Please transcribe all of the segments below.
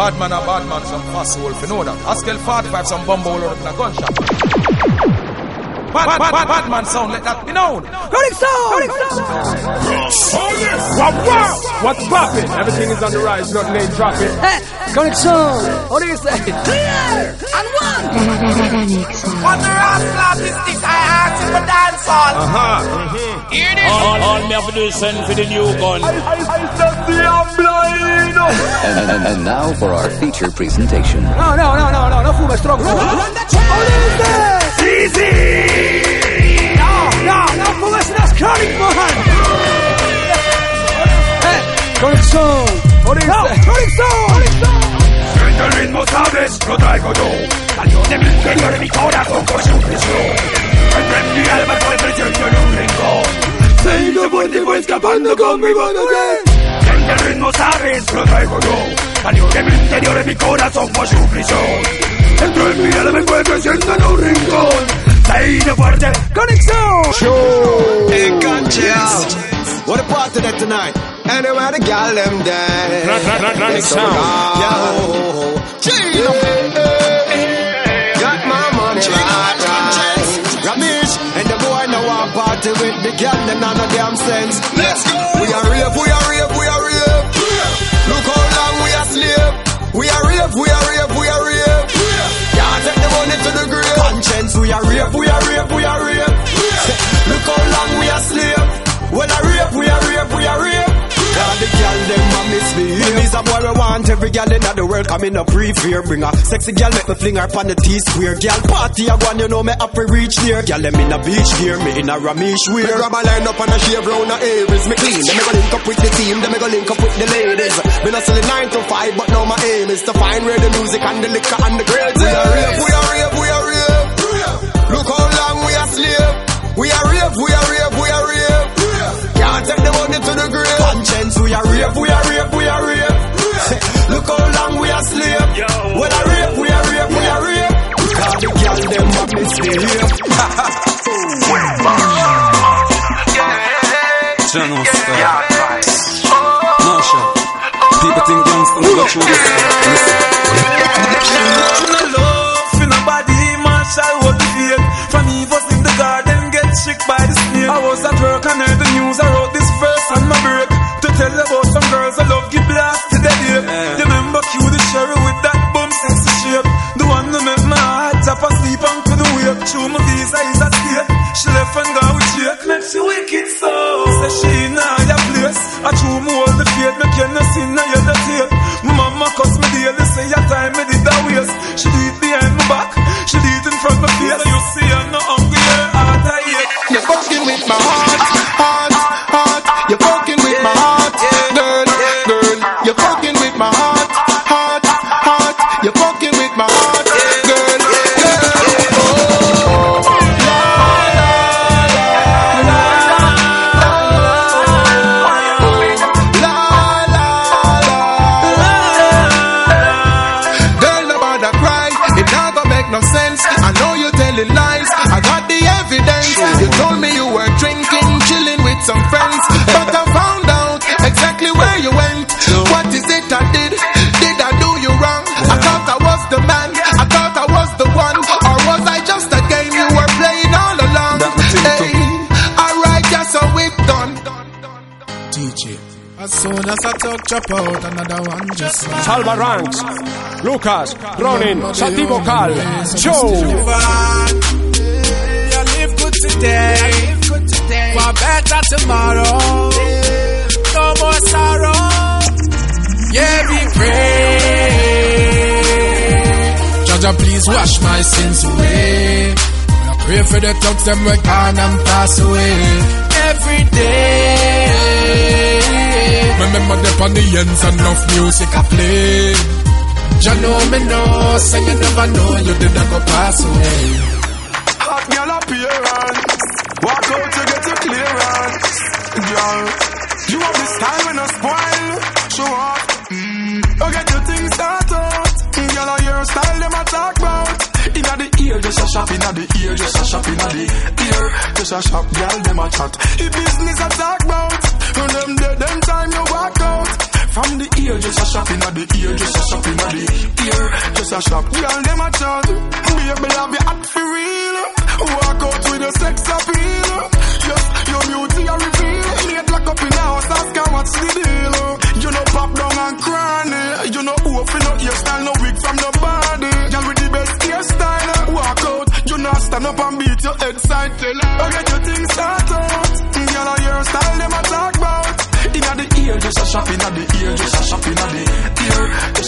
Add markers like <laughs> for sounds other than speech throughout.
Bad man a bad man, some fast soul, you know that. Askel 45, some bumble in a gunshot. Bad, bad, bad, bad man sound like that, you know. Running sound! Running sound! Wow, wow! What's poppin'? Everything is on the rise, nothing ain't dropping. Hey, Chronic sound! What do you say? Clear! And one! On the rock statistics, I asked for dance on. Uh-huh. Mm-hmm. Hear this? All, all me have to do is send for the new gun. I, I, I said the blind. and, and, and now for our feature presentation. No, no, no, no, no, no fume strong. Run, run the chain! Easy! No, no, no fume, that's chronic, man! Hey, chronic sound! What is no, sound! Siento el ritmo, sabes, lo traigo yo. Salió de mi interior, de mi corazón, con su presión. Entre mi alma fue presión en un rincón. Se hizo fuerte fue escapando con mi voz Siente el ritmo, sabes, lo traigo yo. Salió de mi interior, de mi corazón, fue su prisión. Dentro de mi alma fue creciendo en un rincón. Se fuerte. Conexión. Show. Engancheado. What a party that tonight. Anywhere the gal them there. Running sound. Got my money right, right. Ramesh and the boy now want party with the gal, them not no damn sense. Let's go. We are rave, we are rave, money to the grave. Conscience, we are rave, we are rave, we are rave. Look how long we are slave. Every gal in the world coming up free fear. Bring a sexy gal make me fling her pon the T square. Gal party a one you know me up reach there. Gal them in a beach gear, me in a Ramesh wear. Me grab a line up and a shave round the areas. Me clean. Then me go link up with the team. Then me go link up with the ladies. Me not selling nine to five, but now my aim is to find where the music and the liquor and the grades. We are rave, we are rave, we are rave. Look how long we are slave. We are rave, we are rave, we are rave. Can't take the money to the grave. Conscience, we are rave, we are rave, we are rave. <laughs> Look how long we are slave. Well, I rave, we are rave, we are rave. Cause the girl them <laughs> a misbehave. General style. No sure. People think gangsta go through this. No love for nobody, Marshall was the fate. From me was in the garden, get tricked by the snake. I was at work and heard the news. I wrote this the faith. Me soon talk, chop out another one just Salva Ranks. Lucas. Ronin. Santi Vocal. Show. You live good today. For better tomorrow. No more sorrow. Yeah, we pray. Jaja, please wash my sins away. I pray for the thugs them we gone and pass away. Every day. Remember them on the ends and enough music I play. Jah know me know, say you never know you didn't go pass away. Hot girl appearance. Walk out to get your clearance. Girl, you have the style when I spoil. Show off. Mm. Oh, get your things start out. Girl, I your style them I talk about. Inna the ear, just a shop. Inna the ear, just a shop. Inna the ear, just a shop. Girl, them a chat. The business I talk about. And them dead, them time you walk out. From the ear, just a shop in the ear, just a shop in the ear, just a shop. Girl, them a chat.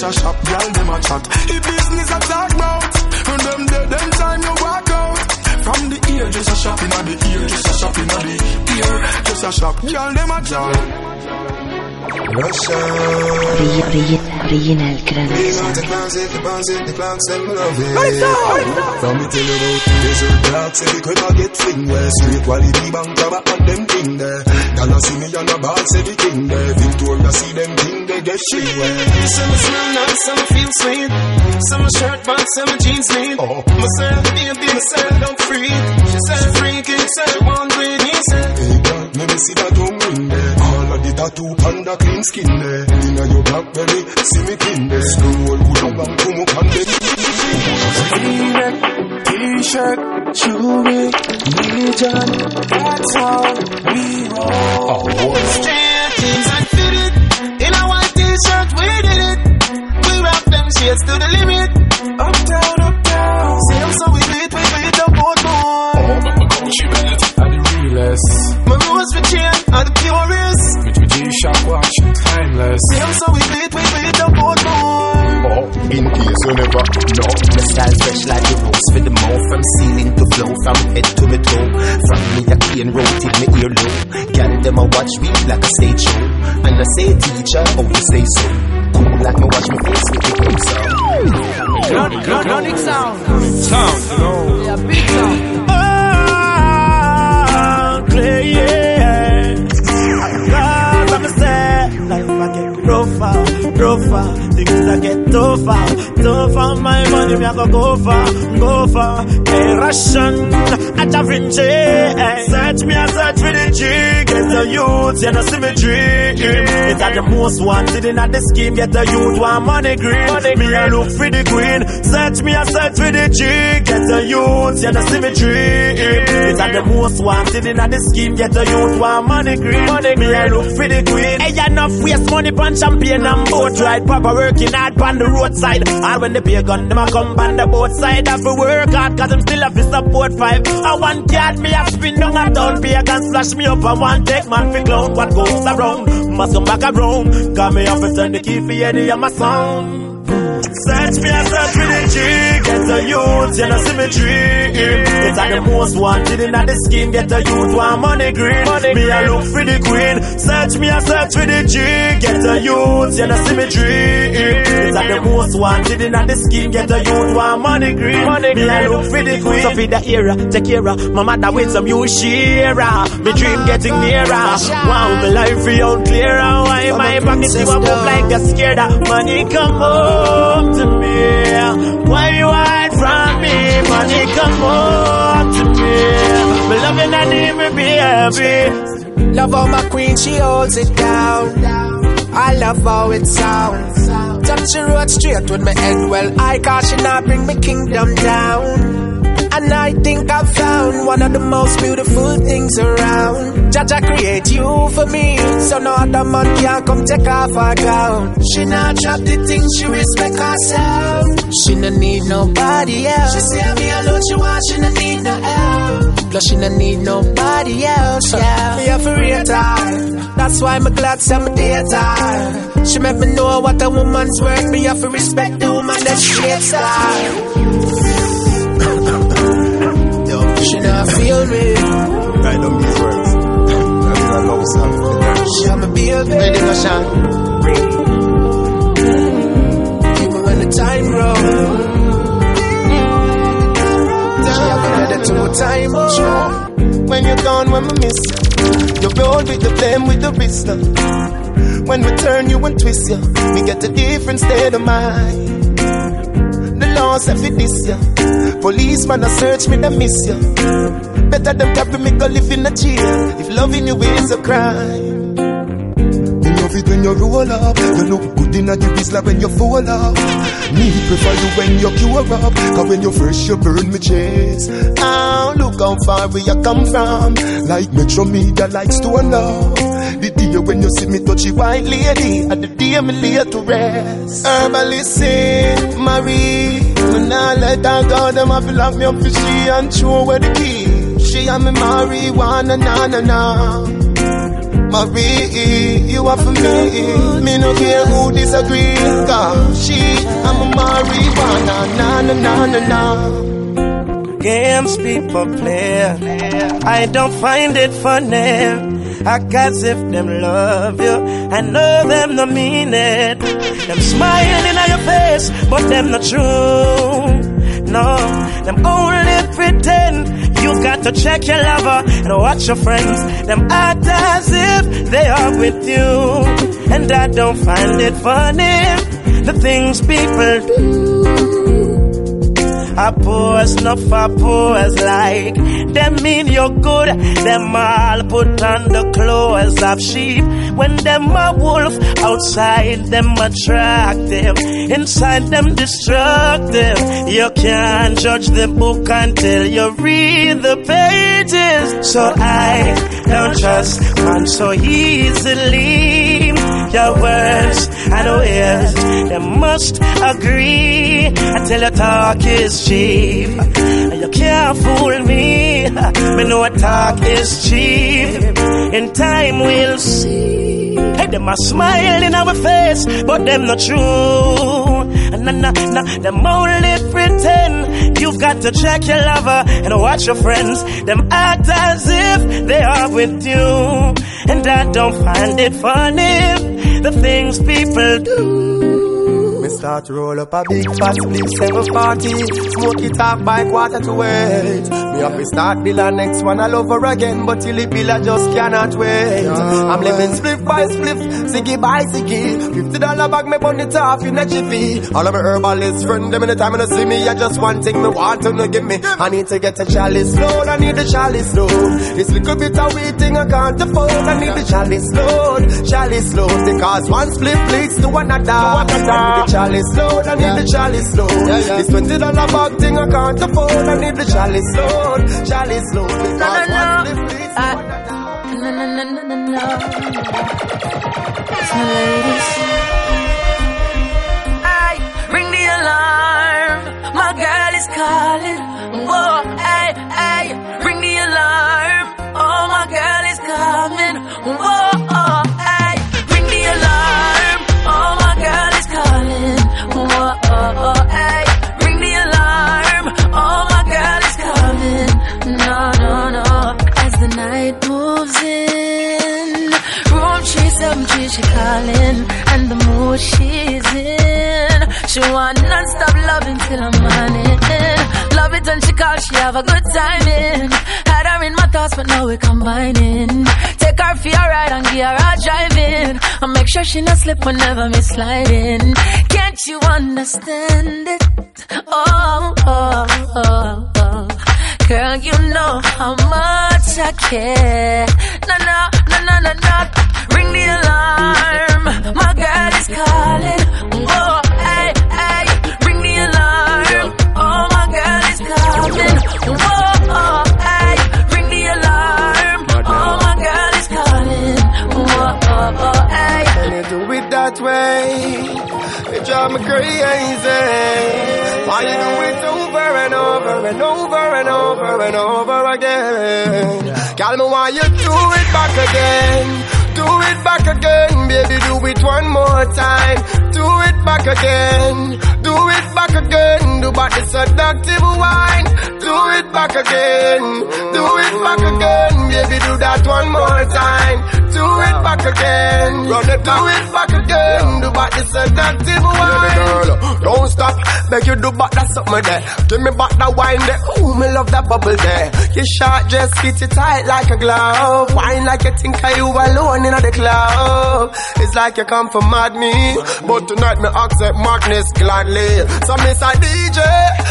A shop. Girl, them a chat. If business a talk about, and them dead, them time you walk out. From the ear, just a shop inna the ear, just a shop inna the ear, just a shop. Girl, them a chat. Russia. Original Grand Big on the clowns, hit the bounce, hit the clowns, them love it. From me tell you about desert dogs, every crib I get fling where straight quality bank cover and them thing there. Y'all see me on the box, everything there. Victoria see them thing, free where. Some smell nice, some feel sweet. Some shirt box, some jeans neat. Oh. Myself, baby, myself, don't free. She said, freaky, said, she want he said. Hey girl, let me see that tongue ring there. All of the tattoo panda clean skin there. Inna your blackberry, see me pin there. Slow roll, put on and come up and then. V-neck, t-shirt, jewelry, Legion, that's how we roll. Straight jeans and fitted, in a white we did it. We rock them shades to the limit. Up down, up down. Same so we do it, we do it up both more. Oh, Gucci belt and the realest. My rose for chain are the purest. With my G-Shock watch, timeless. Same so we do it, you never know. The style fresh like the rose for the mouth From ceiling to flow, from head to me toe From me a clean road till me ear low Girl them a watch me like a stage show And I say teacher, oh you say so Cool like me watch me face with the great sound Chronic sound. Sound. Yeah, big sound. Oh, clear, yeah. Cause I'm a sad life I get rougher, rougher. Things I get tougher, tougher. My money me I go go far, go far. Hey, Russian, at Da Vinci. Hey, search me, I search for the G. Get the youth, you know symmetry. It's at the most wanted in at the scheme. Get the youth, one money green. Money me I look for the queen. Search me, I search for the G. Get the youth, you know symmetry. It's at the most wanted in at the scheme. Get the youth, one money green. Money me I look for the queen. Hey, enough waste money pan champagne and boat ride. Papa working hard pan the roadside. All when the pay gun, them a come pan the boat side. Have to work hard cause I'm still have to support five. I want card me a spin down a town. Pay can slash me up and one take man fi clown. What goes around must come back around. Got me up and turn the key for any of my sound. Search me and search for the G Get the youth, you know symmetry It's like the most wanted in the scheme Get the youth, one money green. Money Me I look for the queen. Search me and search for the G Get the youth, you know symmetry It's like the most wanted in the scheme Get the youth, one money green. Money Me I look for the queen. So feed the era, take care of. My mother with some new shearer Me dream getting nearer. Wow, my life real clearer. Why my pocket you a move like a scared Money come home to me Why you hide from me Money come home to me Me loving and need me baby Love how my queen, she holds it down. I love how it sounds. Touch the road straight with my head well. I cause she not bring me kingdom down. And I think I've found one of the most beautiful things around. Jaja create you for me, so no other man can come take off her gown. She not drop the things, she respect herself. She no need nobody else. She say me alone, she want, she no need no help. Plus she no need nobody else, yeah. me have to rate her. That's why I'm glad some her. She make me know what a woman's worth. Me have to respect the woman that she her. She not feel me. Right on these words. That's a love song for the girl. She am a baby. Ready go Sean Even when the time roll. She have been ready time roll. When you're gone, when we miss you You roll with the flame, with the wisdom When we turn you and twist you We get a different state of mind Law say fi this ya Policeman a search me, they miss you Better them carry me go live in a jail If loving you is a crime Me love it when you roll up. You look good in a like when you fall up. Me prefer you when you cure up. Cause when you first you burn me chest. Oh, look how far we you come from. Like Metro Media likes to love. The day when you see me touch a white lady, and the day me lay to rest. Herbalist, Marie, when I let her go, them have to lock me up for she and throw away the key. She and me marijuana, na na na. Marie, you are for me. Me no care who disagree. Cause she, I'm a marijuana, na na na na na. Games people play, I don't find it funny. Act as if them love you. I know them no mean it. Them smiling at your face, but them not true. No, them only pretend. You got to check your lover and watch your friends. Them act as if they are with you. And I don't find it funny. The things people do. I pose, not for pose like them mean you're good. Them all put on the clothes of sheep. When them a wolf outside, them attractive. Inside them destructive. You can't judge the book until you read the pages. So I don't trust man so easily. Your words and ways, they must agree. Until your talk is cheap. You can't fool me. Me know a talk is cheap. In time we'll see. Hey, them a smile in our face, but them not true. Nah, nah, nah, them only pretend. You've got to check your lover and watch your friends. Them act as if they are with you. And I don't find it funny, the things people do. Start to roll up a big fat split 740 Smoke it up by quarter to eight. Me have to start build a next one all over again But till it build I just cannot wait. I'm living split by split, ziggy by ziggy. Fifty dollar bag me put it off in a jiffy. All of my herbalist friend them in the time when they see me I just one thing me want them to give me. I need to get a chalice load, I need the chalice load. This little bit of waiting I can't afford I need the chalice load, chalice load. Because one split leads to another, I need the chalice load, I need the chalice load. This twenty dollar bag thing I can't afford. I need the chalice load, chalice load. Because no, no, no. I, no, no, no, no, no, no. So ladies, I ring the alarm. My girl is calling. She calling, and the mood she's in. She want non-stop loving till I'm morning. Love it when she call, she have a good timing. Had her in my thoughts, but now we're combining. Take her for a ride and give her a driving. I make sure she not slip whenever me sliding. Can't you understand it? Oh, oh, oh, oh. Girl, you know how much I care. No, no, no, no, no, no. Ring the alarm. My girl is calling. Oh, hey, hey. Ring the alarm. Oh, my girl is coming. Oh, oh, hey. Ring the alarm. Oh, my girl is calling. Oh, hey. Can you do it that way? It drive me crazy. Why you do it over and over and over and over and over again? Girl, me why you do it back again? Do it back again, baby, do it one more time. Do it back again. Do it back again. Do back the seductive wine. Do it back again. Do it back again, baby, do that one more time. Do it back again. Run it, do it back again. Do back the seductive wine. Girl, don't stop. Beg you do back that something there. Give me back that wine there. Ooh, me love that bubble there. Your short just fit it tight like a glove. Wine like you think I you alone in the club. It's like you come from mad me, but tonight me accept madness gladly. So Miss a DJ,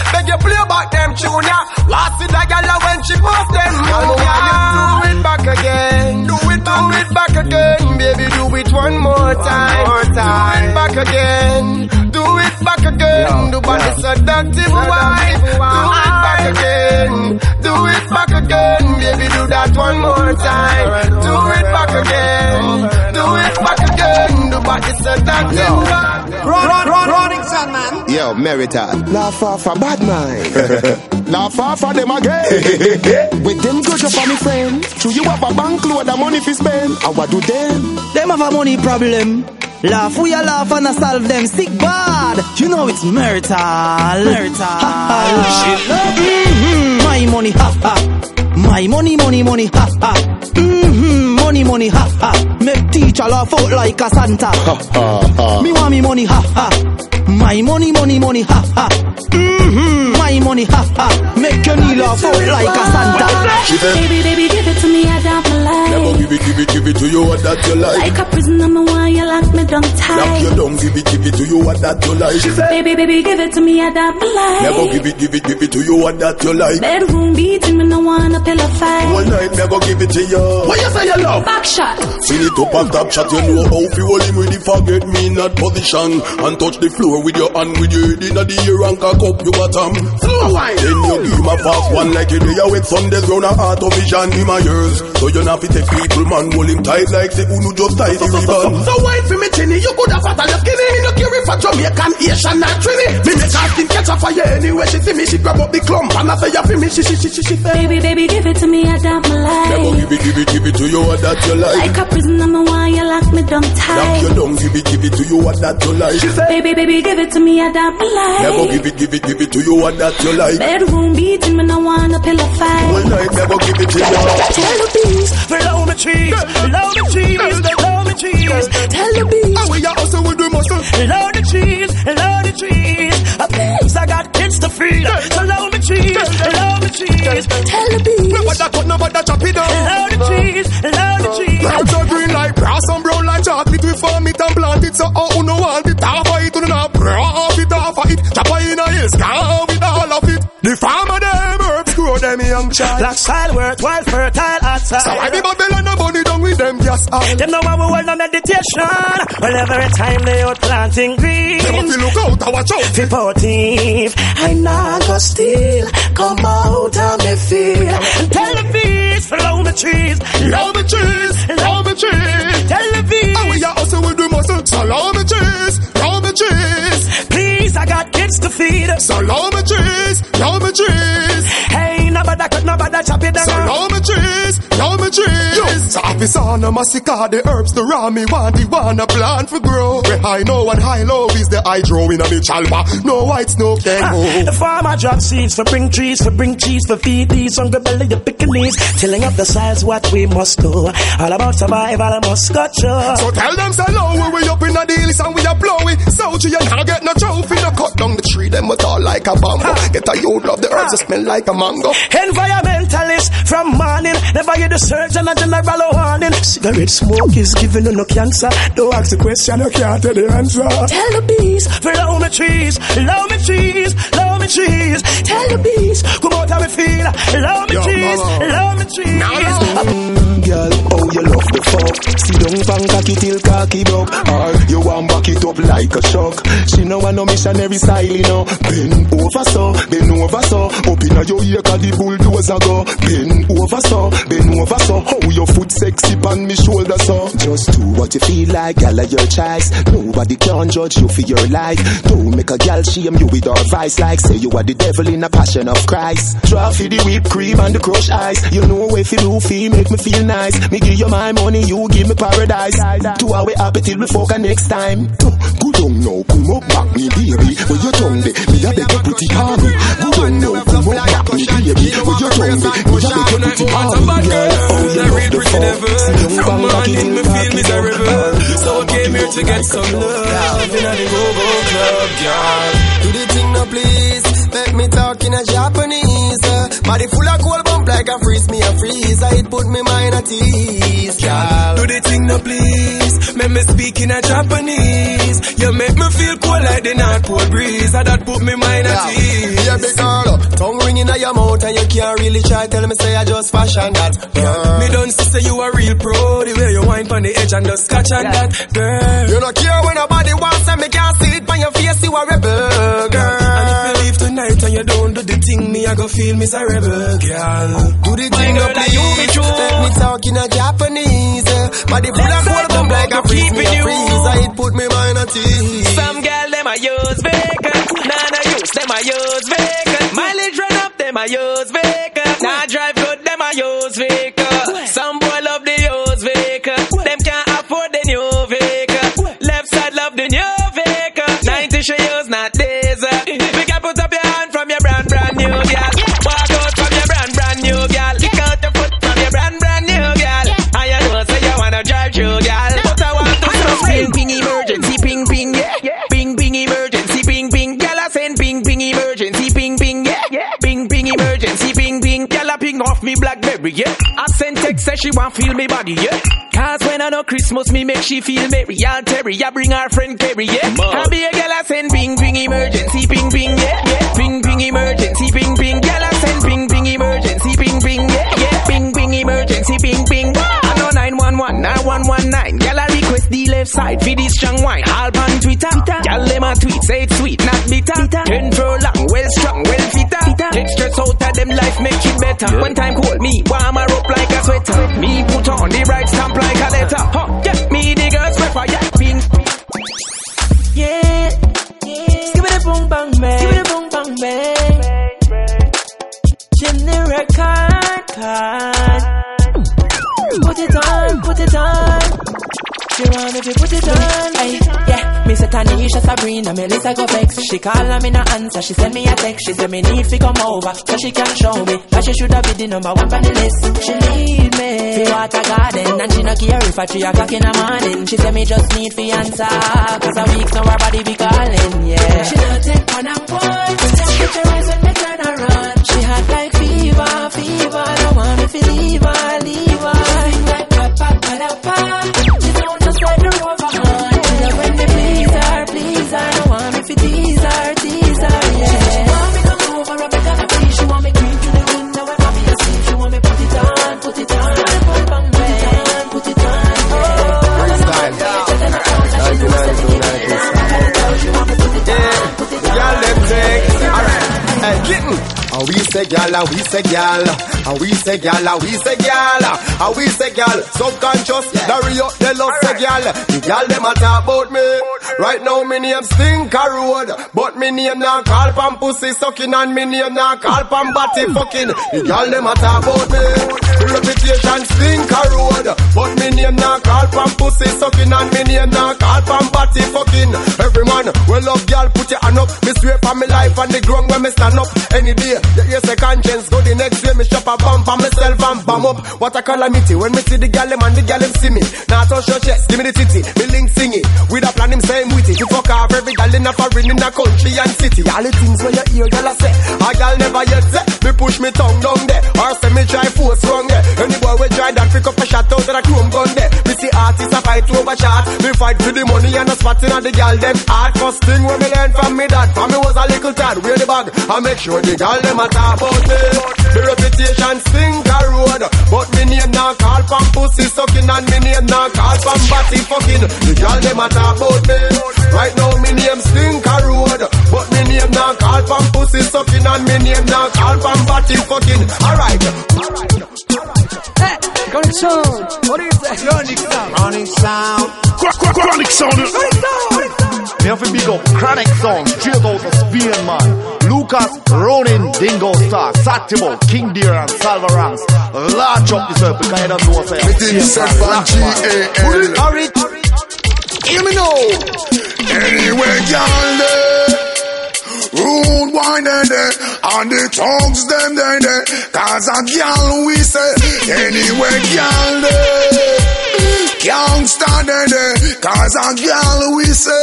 beg you play back them tune ya. What's it a gal when she post them move ya? Do it back again, do it, do it back again, baby, do it one more time, one more time. do it back again, do it back again, do body seductive wife, do it back again, do it back again, baby, do that one more time, do it back again, do it back again, do body seductive wife. Run, run, run, Ronington, man. Yo, Merita. Laugh off a bad mind. <laughs> Laugh off of them again. With them good for me friend. True you have a bank load of money fi spend. And what do them? Them have a money problem. Laugh, we a laugh and a solve them sick bad. You know it's marital. Marital. mm-hmm. My money, ha ha. My money, money, money, ha ha. Mm-hmm. Money, money, ha ha. Make teacher laugh out like a Santa. ha ha. Me want me money, ha ha. My money, money, money, ha ha. Mm-hmm. My money, ha ha. Make your knee laugh out like a Santa. Baby, baby, give it to me, I doubt my Never give it, give it, give it to you what that you like. Like a prisoner, me want you lock me down tight. Lock tight. you down, give it, give it to you what that you like. Baby, baby, give it to me, I doubt my Never give it, give it, give it to you what that you like. Bedroom beating, me no want a pillow One fight. night never give it to you. What you say you love? Back shot. Feel it up and top shot, you know how fi hold him with the forget me not position And touch the floor with your hand with your head inna the air and cock up your bottom Slow wine Then you give him a fast one like you do with Sundays round a heart of vision in my ears So you not fi take people man hold him tight like say Uno just tie the ribbon So wine for me chinny, you could have fat and your skinny. Me no care if a Jamaican, Asian, or Trini. Me make her skin catch a fire anywhere she see me. She grab up the clump and I say you for me. She she she she she. Baby, baby, give it to me, I doubt my Never life. give it, give it, give it to you what that you like Like a prisoner, me want you lock me down Lock tight. you down, give it, give it to you what that you like Baby, baby, give it to me, I doubt my Never give it, give it, give it to you what that you like Bedroom beating, me no want a pillow One fight. night never give it to you Tell the bees, below me trees, below me trees, below me trees. Tell the bees, And we are also with the muscle. below the trees, below the trees. A place I got kids to feed. Below me trees, below me trees. Tell the bees, We Nobody cut, nobody chop it down. below the trees, below the trees. Brown so green like brass and brown like chocolate. We farm it young child. Black soil worthwhile, fertile outside. So I be Babylon and money down with them gas all. Them know how we hold on meditation. Well, every time they out planting green. Them to look out and watch out. Fi potive, I not go steal. Come out of me feel. Tell the bees, follow the trees. Love me cheese, love me cheese. Tell the And we are also with the muscle. So love me cheese, love me cheese. please, I got kids to feed. So love me cheese, love me cheese. Hey, nobody cut, nobody chop it down. So love me trees, love me trees. Yo, so office on a massacre, the herbs, the raw me want, the wanna plant for grow. Where high no and high low is the hydro in a me chalma. No white snow can go. The farmer drop seeds for bring trees, for bring cheese, for feed these hungry belly, the pickaninnies. Tilling up the size what we must do. All about survival, I must got you. So tell them say low, where we up in the deal and we are blowing. So you not get no trophy, no cut down the tree, them was all like a bamboo. Get a youth love the herbs, smell like a mango. Environmentalist from morning, never hear the surgeon a general warning. Cigarette smoke is giving you no cancer. Don't ask the question, you can't tell the answer. Tell the bees, follow me trees, love me trees, love me trees. Tell the bees, come out how we feel, love me Yo, trees, mama. love me trees. Girl, Pan cocky till cocky broke. Or you want back it up like a shock She no want no missionary style, you know. Bend over so, bend over so. Up in a your ear cause the bulldozer go. Bend over so, bend over so. How your foot sexy on me shoulder so. Just do what you feel like, gal your choice. Nobody can judge you for your life. Don't make a gal shame you with her vice Like say you are the devil in a passion of Christ. Draw for the whipped cream and the crushed ice. You know if you do feel make me feel nice. Me give you my money, you give me paradise Two hour happy till we fuck next time. Good on now, come up back me baby. Where you tongue be, me a beg you it on me Good on now, come up back me baby. Where you tongue be, me a beg you it on me Girl, oh you love the fuck See young From bang cocky morning me till feel cocky miserable broke. So I came here to get some love. In the go-go club, girl Do the thing now, please. Let me talk in a Japanese. Body full of cold bump like a freeze me a freeze. I It put me mind at ease, girl. Do the thing no please Make me speak in a Japanese You make me feel cool like the North Pole breeze. And that put me mind at ease. Yeah, big girl, tongue ringing at your mouth and you can't really try tell me say I just fashion that. Girl. Me don't see say you a real pro. The way you wine on the edge and just scotch and that, girl. You don't care when nobody wants and me can't see it on your face. You a rebel, girl. And if you leave tonight and you don't do the thing, me I go feel miserable, girl. Do the thing up, please. Let me talk in a Japanese. Body full of cold, come like a freeze me a freeze. It put me mind at ease. Some girl them a use vacant, nah nah use them a use vacant. Mileage run up them a use vacant. Nah drive she want feel me body yeah. Cause when I know Christmas me make she feel merry. I'll Terry I bring our friend Kerry yeah. I be a girl I send ping ping emergency ping ping yeah. yeah. Ping ping emergency ping ping. Girl I send ping ping emergency ping ping yeah. yeah. Ping ping emergency ping ping. I know 911 9119. Girl I request the left side for this strong wine. All on Twitter. Girl them a tweet say it's sweet not bitter. Ten furlong well strong well fitter. Take stress out of them life make it better. One time call me warm her up like a sweater. Me put on the right stamp like a letter. Huh, yeah, me the girls prefer yeah. Ping. Yeah, yeah. Give it a boom bang bang. Give it a boom bang bang. Chimney record card. Put it on, put it on. She want if you put it on. Tanisha, Sabrina, Melissa go vex. She call her, me no answer. She send me a text. She say me need to come over so she can show me that she should have been the number one on the list. She need me fi water garden and she no care if I three o'clock in the morning. She say me just need fi answer cause a week now her body be calling. Yeah, she don't take one and one. Gal, and we say gal, and we say gal, and we say gal, and we say gal. Subconscious, the real, they love say gal. The gal them a talk about me. Right now me name Stinker Road, but me name now call pam pussy sucking, and me name now call pam body fucking. The gal them a talk about me. Reputation Stinker Road, but me name now call pam pussy sucking, and me name now call pam body fucking. Every man, well love gal, put your hand up. Me swear for me life and the ground when me stand up. Any day, you hear say conscience go the next day. Me shop a bump for myself and bam up. What a calamity when me see the gal them and the gal them see me. Now touch your chest, give me the titty, me link sing it. With a plan him same with it. To fuck off every gal in a foreign in a country and city. All the things where you hear gal a say, a gal never yet say. Me push me tongue down there, or say me try force wrong there. Any boy we try that pick up a shot out of a chrome gun there. Me see artists a fight over shot. Me fight for the money and a spot in the gal them heart. First thing when me learn from me dad, from me was a little tad. Wear the bag, I make sure the gal them a talk about me. The reputation sink a road, but me name now call from pussy sucking and me name now call from body fucking. The gal them a talk about me. Right now me name stink a road, but me name now call from pussy sucking and me name now call from body fucking. Alright, alright. Hey, Chronic Sound. What is that? Chronic Sound. Chronic Sound. Chronic Sound. Chronic Sound. Me have to big up Chronic Sound, straight out of Spain, man. Lucas, Ronin, Dingo Star, Satimo, King Deer, and Salva Ranks. Large up yourself because I don't know what's saying. Within set from G-A-L. Hurry. Hear me now. Anyway, y'all Rude wine they they And the tongues them they they. Cause a gal we say Anyway, gal they can't stand it, cause a girl we say,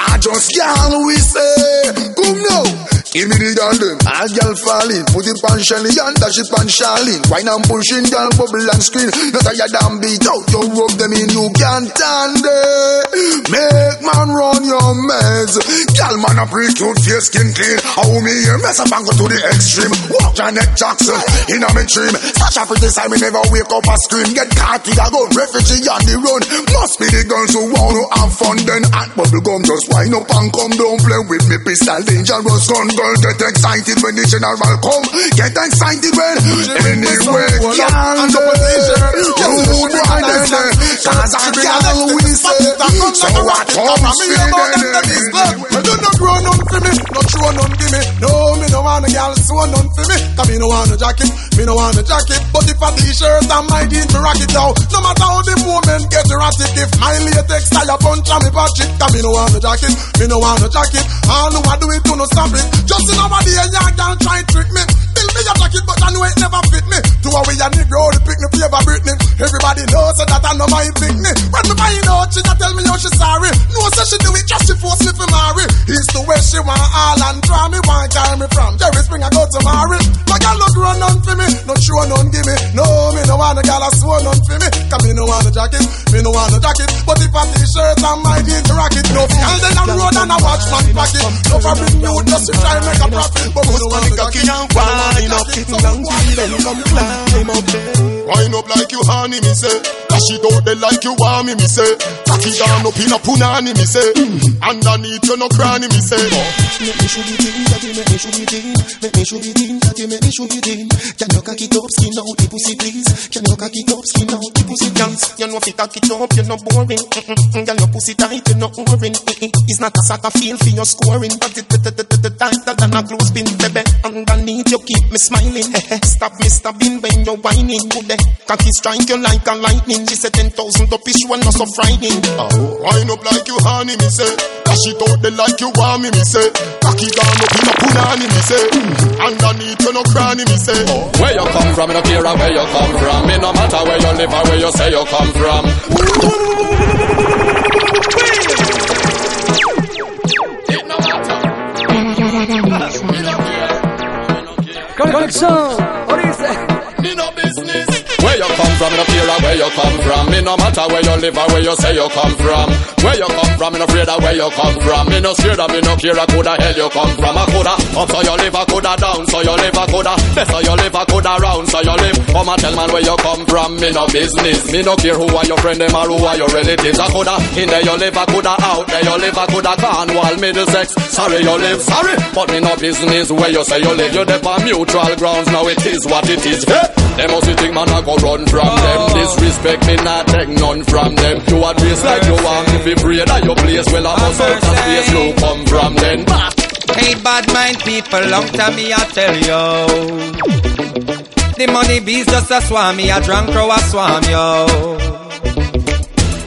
I just girl we say, come now, Give me the girl them, all girl falling. Put it on Shelly and dash it on Charlene. Wine and pushing, girl bubble and screen. Not tired damn beat out, you rub them in, you can't stand it. Make man run your meds. Girl man a pretty cute, face skin clean. How me here, mess up and go to the extreme. Walk Janet Jackson in a me dream. Such a pretty time, me never wake up and scream. Get caught with a gun, refugee on the run. Must be the girls who want to have fun. Then hot bubble gum, just wind up and come down, play with me pistol, dangerous gun girl get excited when the general come. Get excited when anyway, girl. You boy then, cause a girl we say. So what comes for them? Do not grow none for me, not show none give me. No, me no want a girl sew none for me. Cause me no want a jacket, me no want a jacket. But if a t-shirt and my jeans me rock it out. No matter how the moment get erratic, if my latex tie a punch on me it. Cause me no want a jacket, me no want a jacket. All who I do it to no stop it. Just in our day, y'all can't try trick me. Me a jacket, but I know it never fit me. To a way a Negro, the pick me flavor Britney. Everybody knows so that I know my pick me. When me find out, she not tell me how she sorry. No, so she do it just to force me to marry. It's the way she want all and draw me, want carry me from Jerry Spring, I go to marry. My girl look run on for me, no show none give me. No, me no want a girl a swear none for me. Cause me no want a jacket, me no want a jacket. But if a t-shirt and my jeans to rock it, no girl then I road and I watch man pocket. No for bring you just to try make a profit. But me no want a jacket, Wine up, kick down, then come climb up there. Wine up like you honey, me say. Dash it out there like you want me, me say. Tack it down up in a punani, me say. Underneath you no cranny, me say. Make me show it in, daddy, make me show it in. Make me show it in, daddy, make me show it in. Can you cock it up, skin out the pussy, please? Can you cock it up, skin out the pussy, please? You know if you cock it up, you're not boring. Mm-mm-mm, Girl, your pussy tight, you're not boring. Mm-mm. It's not a soccer field for your scoring. But it tighter than a clothespin, baby. Underneath you keep me smiling. <laughs> Stop me stabbing when you're whining. Good cocky strike you like a lightning. She said ten thousand up, she was not so frightening. Oh, wine up like you honey, me say. Dash it out there like you want me, me say. Cock it down up in a punani, me say. Underneath you no cranny, me say. Where you come from, me no care where you come from. Me no matter where you live or where you say you come from. Conexión, Orice. Me no business. From, me no care where you come from. Me no matter where you live or where you say you come from. Where you come from, me no afraid of where you come from. Me no scared of me no care coulda hell you come from. I coulda up so you live, I coulda down so you live, I coulda best so you live, I coulda round so you live. Come and tell man where you come from. Me no business. Me no care who are your friend them or who are your relatives. I coulda in there you live, I coulda out there you live, I coulda Cornwall, Middlesex. Sorry you live, sorry, but me no business where you say you live. You live on mutual grounds. Now it is what it is. Hey, them must think man I go run from them. Oh. Disrespect me not take none from them. You address like you want me be afraid of your place. Well I must out of space you come from then. Hey, bad mind people, long time me I tell you. The money bees just a swam me, a drunk crow a swam yo.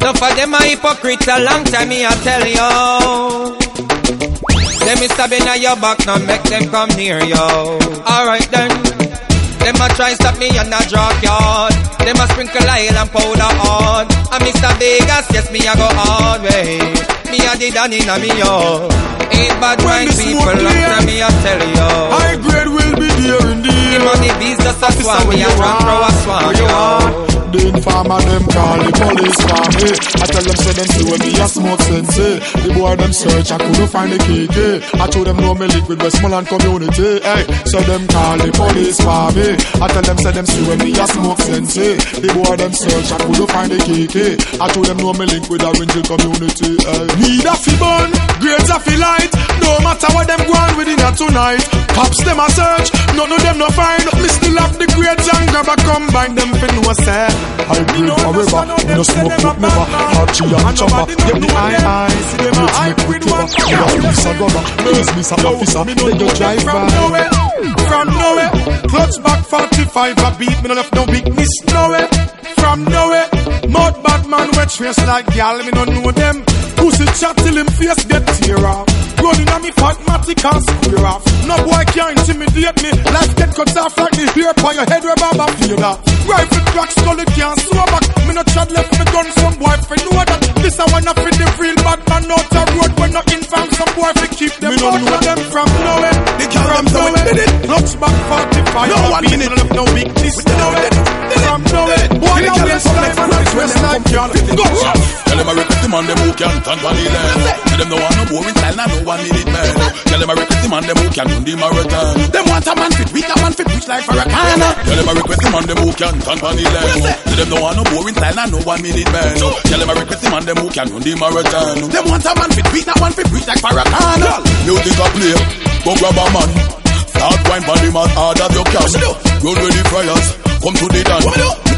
No for them a hypocrite, a long time me I tell you. Them is stabbing at your back, now make them come near you. Alright then. Them a try and stop me and a drop yard. Them a sprinkle oil and powder on. And Mr. Vegas, yes me a go hard way. Me a the dan inna me yo. Ain't bad mind people, long time me a tell you. High grade will be there in the The money bees just a swam, me a drunk crow a swam yo. The informer them call the police for me. I tell them say them see when me a smoke sensei. Eh. The boy them search, I couldn't find the KK. Eh. I told them no me liquid Westmoreland community. Hey, so them call the police for me. I tell them say them see when me a smoke sensei. The boy them search, I couldn't find the KK. I told them no me link with a Ringel community. Hey. Need a fi burn, grades a fi light. No matter what them go on within a tonight. Cops them a search, none of them no find. Me still have the grades and grab a combine them fi know say. I grade forever, me no smoke up never. Archie and chopper, get the eye eye. Grades make me clever. Me a police a governor, police me some officer. Then you drive From by. nowhere, from nowhere, clutch back 45 a beat, me no left no weakness nowhere. From nowhere, mud bad man wet trace like gal, me no know them. Pussy chat till him face get tear off. Rolling on me fat matic and square off. No boy can intimidate me. Life get cut off like the hair by your head where Baba feel that. Rifle cracks, solid can't slow back. Me no chat left me gun, some boy boyfriend know that. This I wanna fit the real bad man out the road. When not in fam, some boyfriend keep them out of them from nowhere. They can't from nowhere. Clutch back 45. No one minute. No big this. From nowhere. Boy, now we're like man, I'm dressed like y'all. Go! Them request the man them who can stand for the land. Tell them no one no boring style, nah, no one minute man. Tell them I request the man them who can run the marathon. Them want a man fit weak, a man fit rich like Farrakhan. Tell them I request the man them who can stand for the land. Tell them no one no boring style, nah, no one minute man. Tell them I request the man them who can run the marathon. Them want a man fit weak, a man fit rich like. Music a play, go grab a man. Start wine for him as hard as you can. Run ready fryers, come to the dance.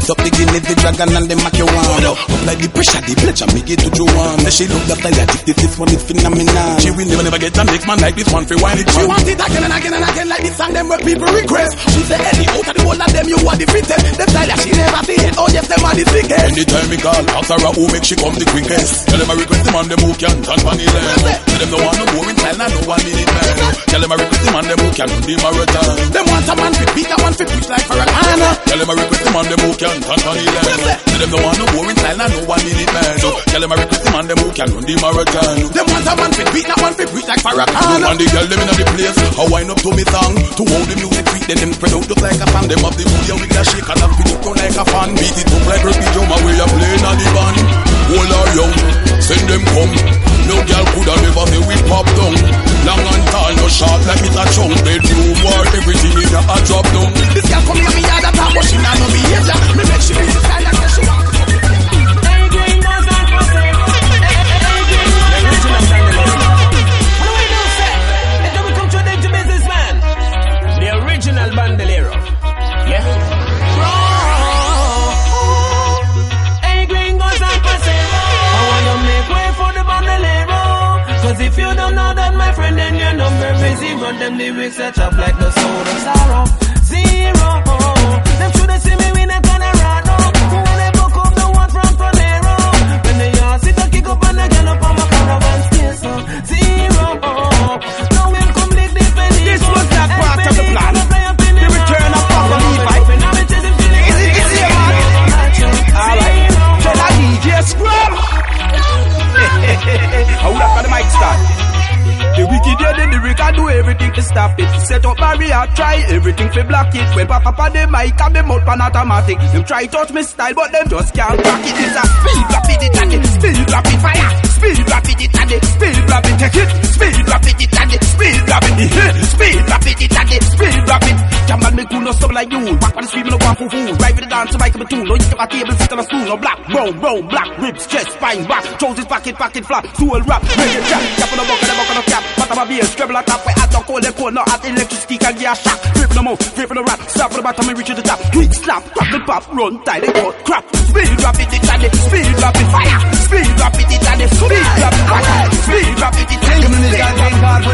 Mix up the Guinness, the dragon and the marijuana Apply the pressure, the pleasure, make it to Joanna She love the fire, addicted, this one is phenomenal She will never, never get a next man like this one for wine it. She want it again and again and again like this song them where people request. She say Eddie, out of the whole of them you are the fittest. Them style that she never see it. Oh yes, them are the sickest. Anytime me call, ask her who make she come the quickest. Tell them I request the man them who can stand for the land. Tell them no one no boring style, nah, no one minute man. Tell them I request the man can run the marathon. Them want a man fit beat, a man fit push like Farrakhan. Tell them I request the man them who can stand for the land. Tell them no one no boring style, nah, no one minute man. Tell them I request the man them who can run the marathon. Them want a man fit beat, a man fit push like Farrakhan. And the girl them inna the place, how wind up to me song, to hold the music sweet, then them spread out just like a fan. Them have the booty with a shake and a spin it down like a fan. Beat it up like Rusty Drummer where you playing on the band. Hold her young, send them come. No girl coulda never say we pop down. Long and tall, no short like it a chunk. Bedroom war, everything in a drop down. This girl come here, me yard a top, but she not no behavior. Me make she be style them lyrics that up like the soda sorrow. Zero, oh, them should see me Wicked the lyric and do everything to stop it. Set up barrier, try everything to block it. When up on the mic and them out on automatic. Them try touch me style, but them just can't crack it. It's a speed rapid it and it, speed rapid fire. Speed rapid it and it, speed rapid take it. Speed rapid it and it, speed rapid it. Speed rapid it and it, speed the tool, no soul like you. Rock by the street, no one for fools. Ride with the dance, like a. No, you got a table, sit on a stool. No black, bro, bro, black, ribs, chest, spine, back. Trousers, pocket, pocket, flap. Soul rap, radio jack. Cap on the buck, the buck, of the cap. Bottom of beer, scribble on top. We I talk all the cold, No at electricity, can get a shock. Rip the mouth, rip the rap. Stop for the bottom and reach to the top. Quick slap, pop the pop, run, tie the cord, crap. Speed rap it, it, speed rap it, fire. Speed rap it, it, speed rap it, fire. Speed rap it, it's it, speed rap it, fire. Speed rap it, it's it, speed rap it, fire. Speed rap it, it, speed rap it. Speed rap it, it, speed rap it. Speed rap it, it, speed rap it. Speed rap it, it, speed rap it. Speed rap it, it, speed rap it. Speed rap it, it, speed rap it. Speed rap it, it, speed rap it. Speed rap it, it, speed rap it. Speed rap it, it, speed rap it. Speed rap it, it, speed rap it. Speed rap it, it, it. Speed rap it, it, it. Speed rap it, it, it. Speed rap it, it, it. Speed rap it, it, it. Speed rap it, it, it.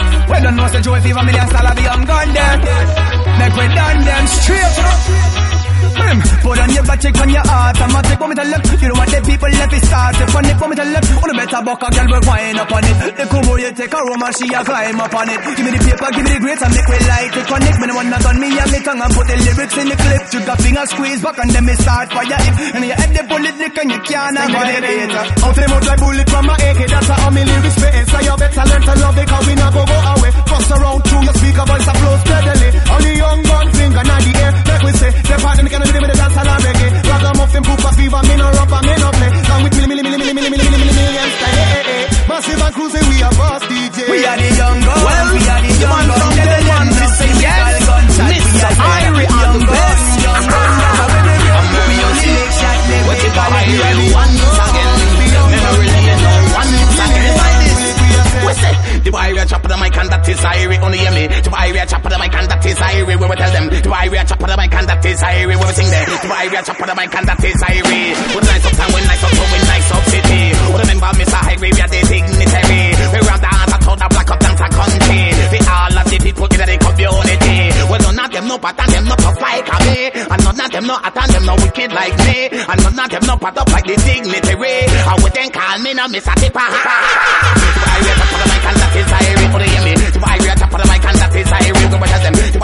Speed rap it, it, it. Speed rap it, it, it. Speed rap it, it, Make we done them straight Hmm. Put on your back, check on your heart. I'm gonna take one me tell them. You know what the people left is start. If on it, one me tell them. On the better buck, a girl will wind up on it. The cool you take a room and she a climb up on it. Give me the paper, give me the grades and make we light it. Connect me the one that done me and me tongue and put the lyrics in the clip. You got finger squeeze back and then me start fire it. And you head the bullet lick and you can't avoid it. Out them out like bullet from my AK, that's how me lyrics spitting. So you better learn to love it, cause we not go go away. Bust around through your speaker voice, I flow steadily. Only young gun finger, not the air. Like we say, they're part of the part of me can do the dance and a reggae. Ragamuffin, poop, a fever, me no rubber, me no play. Long with milli, milli, milli, milli, milli, milli, milli, milli, millions. Hey, hey, hey. Massive and cruising, we are boss DJ. We are the young guns. Well, we are the young guns. from them one say yes. We Mr. are the Irie on the best. young guns. We are slick shot, make What we you call it it? ready. Once again. The boy we a chop the mic and that is Irie only hear me. The boy we a chop the mic and that is Irie where we tell them. The boy we a chop the mic and that is Irie where we sing there. The boy we a chop the mic and that is Irie. With nice up town, with nice up town, with nice up city. With remember Mr. Irie we are the dignitary. We run dance at all the black up dance a country. We all of the people in the community. Well none of them no part and them no tough like me. And none of them no hot and them no wicked like me. And none of them no part up like the dignitary. And we then call me no Mr. Tipper. <laughs> that is Irie. Oh, they hear me. Are top of the mic and that is Irie. Go tell them. The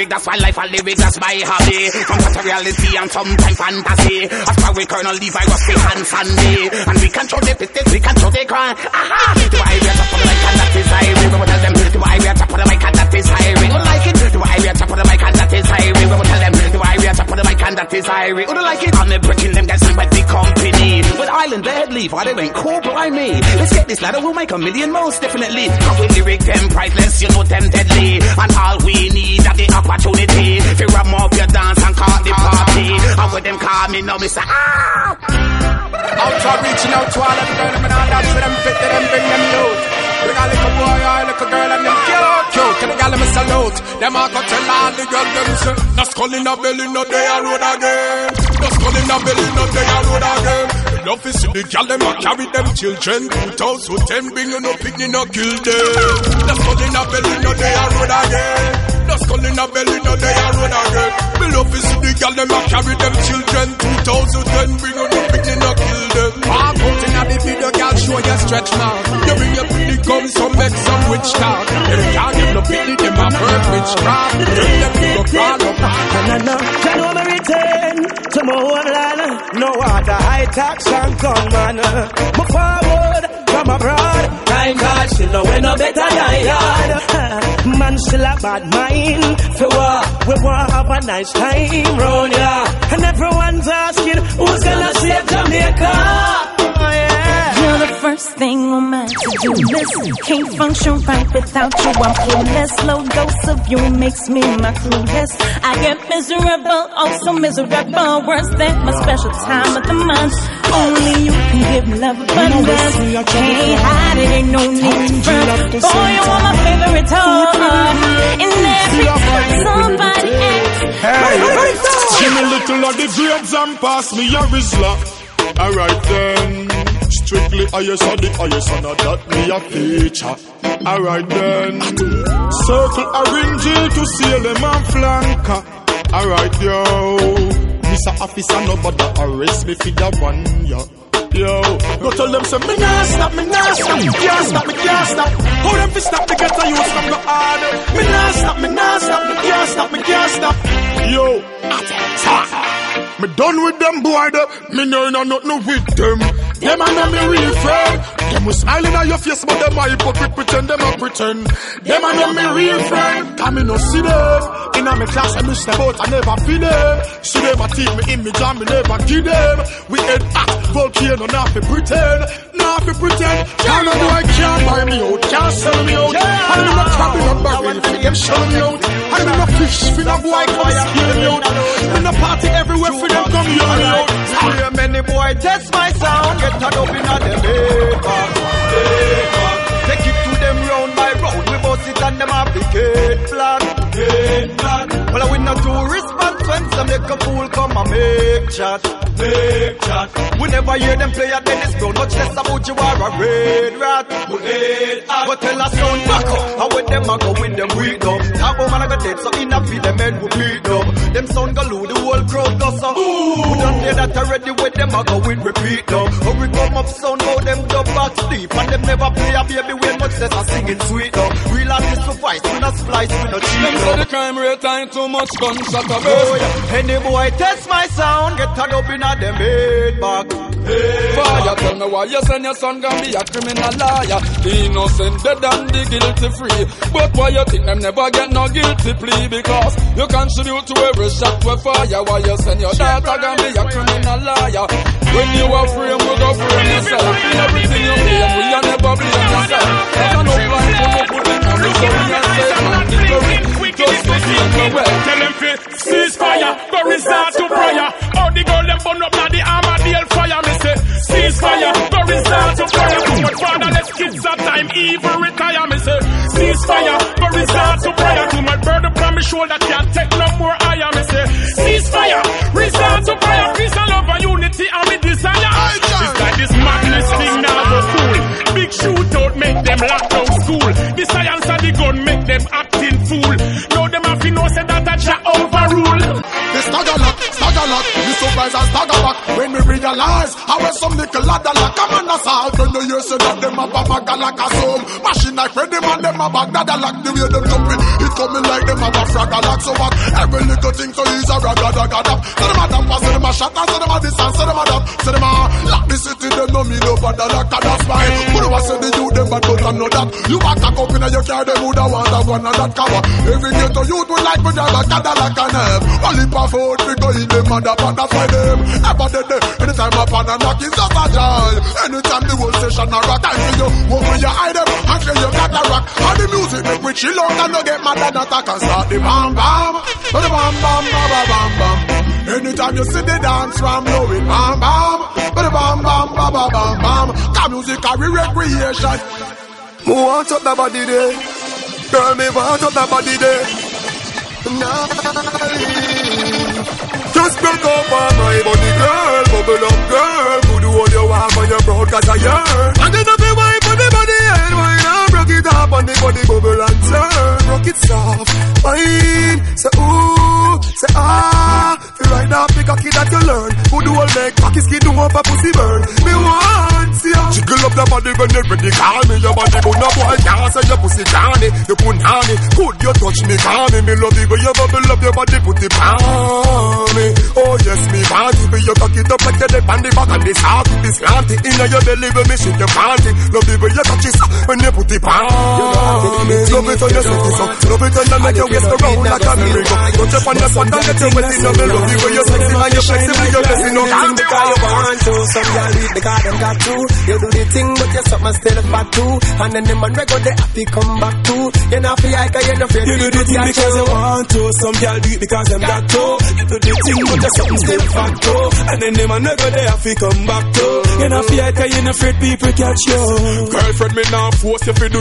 lyric, that's my life, I lyric, that's my hobby. Sometimes reality and sometimes fantasy. As far we Colonel Levi was the hand Sandy. And we control the business, we control the crime. Aha! The why we are top of the mic and that is highway. We will tell them. The why we are top of the mic and that is highway. Who like it? The why we are top of the mic and that is highway. We will tell them. Why we are top the mic and that is highway. Who don't like it? I'm the breaking them guys with the company. With Island, they head leave. Why they went cool by me? Let's get this ladder, we'll make a million most definitely. Cause we lyric them priceless, you know them deadly. And all we need is the opportunity. To ram up your dance and call the party. And with them call me now, say, ah! Outside reaching out to all of the girls, and all that for them fit, to them bring them youth. Bring a little boy a little girl and them cute, Tell the gal them salute. Them a go tell all the girls them say, no skull in the belly, no day a road again. No skull in the belly, no day a road again. Love see the gal them a carry them children. 2010 bring you no picnic, no kill them. No skull in the belly, no day a road again. No skull in the belly, no day a road again. We love see the gal them a carry them children. 2010 bring you no picnic, no kill them. Walk out in the video, gal show your stretch mark. You bring your pretty come some make some witch talk. A bird witchcraft. Them them to go crawl up. And I know, I know me return to my homeland. No other high tax and gunman. Me forward from abroad. Time God still know we no better than yard. <laughs> Man still a bad mind. For what? We want have a nice time round ya. And everyone's asking who's gonna save Jamaica. Yeah. You're the first thing on my to-do list. Can't function right without you. I'm clueless. Low dose of you makes me my clueless. I get miserable, oh so miserable. Worse than my special time of the month. Only you can give love abundance. Can't hide it, ain't no need front. Boy, you are my favorite toy. In every time somebody asks, Hey, give me little of the grapes and pass me a Rizla. Alright then, strictly highest of the highest, and that me a feature. Alright then, circle G to seal them and flanker. Alright yo, Mr. Officer nobody arrest me for that one yo. Yo, go tell them say me nah stop, me nah stop, me can't stop, me can't stop. Hold them fi stop me get a use from no harder. Me nah stop, me nah stop, me can't stop, me can't stop. Yo, me done with them boy, me no nothing with them. Them and me real friend. Them was smiling at your face, but them a hypocrite pretend them a pretend. Them and me real friend. Come me no see them. In a me class I me step out, I never feel them. See them a teach me image and me never give them. We head at volcano, not fi pretend, not fi pretend. Can't no boy can't buy me out, can't sell me out. I'm not a barrel fi them sell me out. And me no fish fi no boy come scale me out. Me no party everywhere fi them come hear me out. Hear many boy test my sound, get a them head back, head back. Take it to them round by round, we bust it and them have the gate flat, gate flat. Well, I win no two response when some make a fool come and make chat, make chat. We never hear them play at Dennis Brown, much less about you are a red rat. We red hat. But tell us sound back up, how with them I go with them up. Talk about man I got dead, so in a feed them head we beat up. Them sound galoo, the whole crowd does. We done hear that already with them I go with repeat up. How we come up sound, how them dub back deep. And them never play a baby when much less a singing sweet up. Real artists for fight, we not splice, we not cheat Them say the crime rate ain't too much gunshot a burst. Any boy test my sound, get turned up in a them head back. Fire, tell me why you send your son gonna be a criminal liar. The innocent dead and the guilty free. But why you think them never get no guilty plea? Because you contribute to every shot we fire. Why you send your daughter gonna be a criminal liar? When you are free, we go free yourself. Everything you blame, we are never blame yourself. No blind to no put in a misery. Just to see. Tell them fi cease fire, go resort to prayer. All the girl them burn up now the Armadale fire. Me say cease fire, go resort to prayer. Much fatherless kids at time, evil retire. Me say cease fire, go resort to prayer. Too much burden from me shoulder can't take no more higher. Me say cease fire, resort to prayer. Peace and love and unity and me desire. It's like this madness thing now go cool. Big shootout make them lock down school. The science of the gun make them acting fool. Now that a ja overrule. The stagger lock, stagger lock, you surprise and back When we realize how we some little ladder lock Come on assault when you hear say that them a baba galaka some Machine like Freddy man, them a bagdada lock The way them jumping, it coming like them a fragga lock So what, every little thing so easy ragga ragga dap So them a damp, so them a and so them a distance, so them a dap So them a lock the city, them no me no bad lock and that's fine But I say the youth, them bad but I know that. You back a up in your car, them woulda want a one and that cover. Every ghetto youth would like me drive a Cadillac and have Only for food, we go in them mother, but that's why them. Ever did they, anytime up on a knock, it's just a joy Anytime the whole session a rock, time for you. Open your eye them, and say you got a rock. All the music make we chill out and no get mad and attack And start the bam bam, the bam bam bam bam bam bam. Anytime you see the dance from it bam bam, the bam bam bam bam bam bam. Cause music a recreation. Me want up the body there? Girl, me want up the body there Just break up on my body, girl. Bubble up, girl. Good hold your arm on your broad cause I yearn And then up the wipe on the body and wine up Rock it up on the body, bubble and turn. Rock it soft, fine Say ooh, say ah. Feel right now, pick a kid that you learn. Good hold make cocky skin do up a pussy burn? Me want ya. Jiggle up the body when you're ready. Call me your body But no boy can't say your pussy canny You put honey Could you touch me, call me. Me love it when you bubble up your body. Put it on me. Oh yes, me want it When you cock it up like you on the back And the soft it is slanty. Inna your belly when me shake your panty. Love it when you touch it. When you put it on Love it when you set it up Love it when you make your waist go like a merry-go Touch up on your spot and get you wet in me Love it when you sexy and you flexible You're blessing no thing because you want to Some do it because them got to You do the thing but you something still fat too And then the man rego they have to come back to You not. Feel like you not feel You do the thing because you want to Some girl do because them got to You do the thing but you something still fat too And then the man rego they have to come back to You're not feel like you not afraid people catch you Girlfriend, me not force you fi do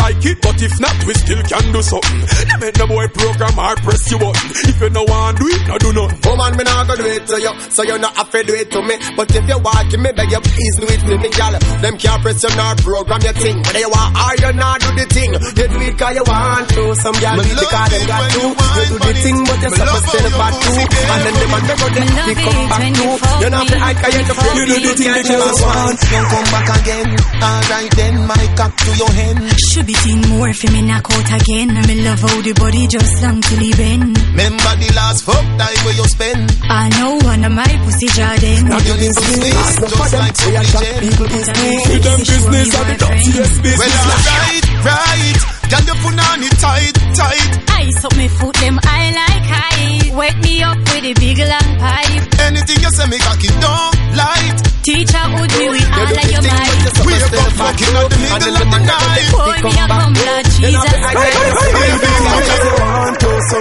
like it, but if not, we still can do something. You make the boy program or press you button. If you no want do it, no do nothing. Oh man, me not gonna do it to you So you not have to do it to me. But if you want to me, beg you please do it for me, gal. Them can't press you nor program your thing. Whether you want or you not do the thing. You do it cause you want to Some gal do it because them got to. You do the thing but you something still bad too And then the man they go there, they come back to. You're not have to hide cause you not feel You do the thing because you want. You come back again. Alright then, my cock to your hand Should be seen more for me knock out again. And me love how the body just long till he bend. Remember the last fuck time where you spend I know one of my pussy Jordan. Now you need to sleep Just like people business To them business and the dirtiest business Well, alright, right Girl, you put on it tight, tight Ice up me foot, them I like high. Wake me up with a big long pipe. Anything you say me cocky don't light Teacher would me with all of your might. We are gonna fucking out the of the night Pour me a cum, Lord Jesus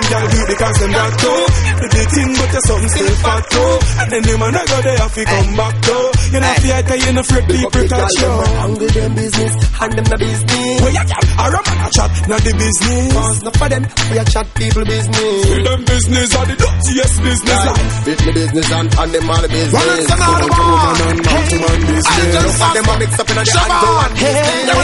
to Some girl do it because them got to You do the thing but you something still fat too. And then the man I go there have to come back to You not fear cause you not afraid people touch you. Angle them business and them the business. Where you got a rum and a chat not the business. Cause not for them we a chat people business. To them business are the dirtiest business like. Fit the business and, and them all the business. Well, it's another Woman to woman and man to man business. Look at them a mix up in the angle and business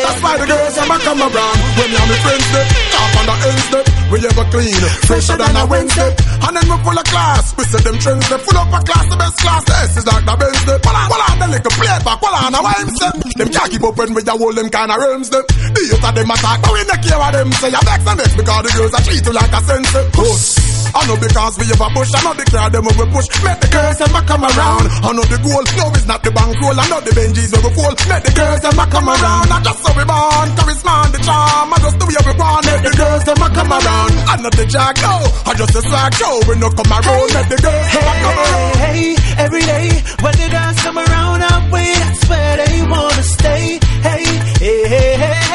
That's why the girls them a come around. When me and my friends them Top on the ends them We ever clean Fresher than a Wednesday. And then we full of class. We say them trends them Full up a class. The best class The S is like the Benz them Well on, well on The little plate back Well on, how I'm say Them can't keep up when we a hold them kind of realms them. The youth of them attack But we not care what them. Say You vex and vex Because the girls are treat you like a sense Push I know because we have a push, I know the crowd them we push. Make the girls them a come around. I know the goal, no it's not the bankroll. I know the Benjis we fall. Make the girls them a come around. I just so we born, charisma and the charm. I just the way we born. Make the girls them a come around. I know the jack, no, I just a swag show. We no come around. Make the girls a come around. Hey, every day when the girls come around, I'm with. That's where they wanna stay. Hey, hey, hey, hey, hey, hey,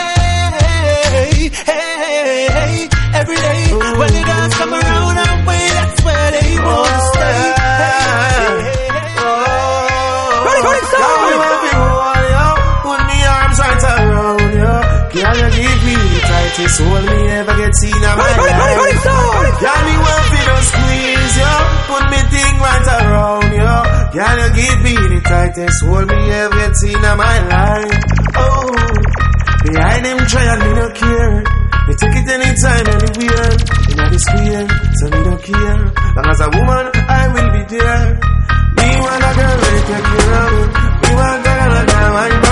the tightest hold me ever get seen in my life Girl, me want to just squeeze you Put me thing right around you Girl, you give me the tightest hold me ever get seen in my life Oh Behind them trial, me no care. Me take it anytime, anywhere. In the square, so me don't care. Long as a woman, I will be there. Me want a girl, really take care of me. Me want a girl, and a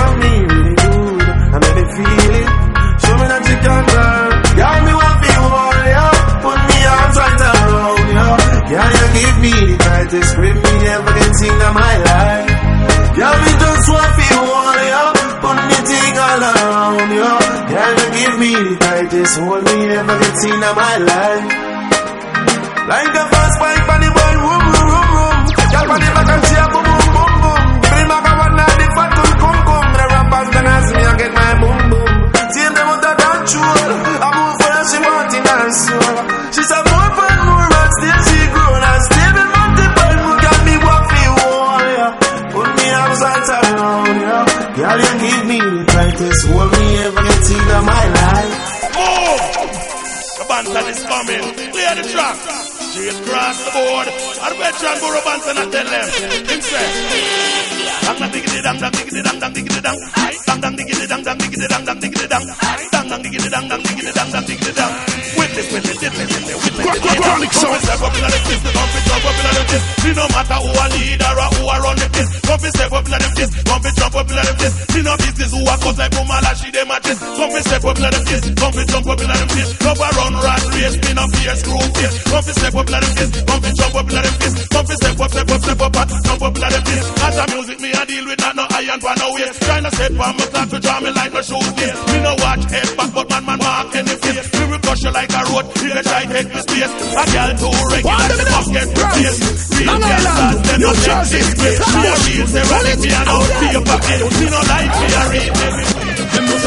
tightest grip me ever get seen in my life. Girl, me just want be hold ya. Put me thing all around ya. Girl, you give me the tightest hold me ever seen in my life. Like a fast bike the ball, room, room, room, room. Girl, the back and she a boom, boom, boom, boom. Bring back a one night, the fat cool, come, come. The rappers then ask me, I get my boom, boom. See them out of control. I move where she want in her soul. The tightest hold me ever get in my life. Move! The Banton is coming. Clear the track. Straight across the board. And veteran Buju Banton I tell them. Him say. Dang dang diggity dang dang diggity dang dang diggity dang. Dang dang diggity dang dang diggity dang dang diggity dang. Dang dang diggity dang dang diggity dang dang diggity dang. Witness, witness, witness, witness, witness. Chronic. Step up in the. Come fi jump up in the fist. Me no matter who a leader or who a run the. Come fi step up in the. Come fi jump up in the fist. Me no business who a cut like Pumala she dem a. Come fi step up in the. Come fi jump up in the fist. No a run race. Me no fear screw face. Fi step up in the. Come fi jump up in the. Come fi step up, step up, step up, up in the fist. As a music me a deal with that no iron for no. Trying to set my clock to draw me like no shoes. Me no watch head back, but man man mark any face. Crush you like a road. You can try take me space. A girl too regular, she must get replaced. Real gangsters, them no take this way. Me a real serenity and out for your pocket. Me no like me a real baby. Them no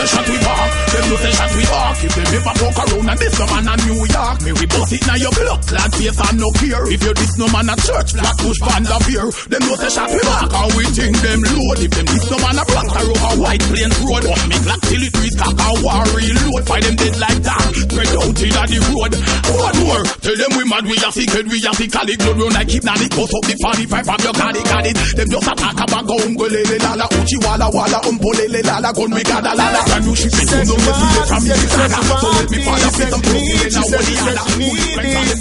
say shot we walk, them no say shot we walk. If them ever walk around and this no man a New York, me we bust it now your blood clad face and no care. If you this no man a church, black push panda beer. Them no say shot we walk, how we think them load. If them this no man a Bronx or a White Plains road, but me black till it reach cock and war reload. Find them dead like that, spread out in the road. One more, tell them we mad, we a sick head, we a sick calic, blood run like hypnotic, bust up the 45 from your cardi cardi. Them just attack about go um go lele lala, uchi wala wala um po lele lala, gun me gada lala. Brand new ship, it don't get it from me. So let me follow fit some pussy, now what the other.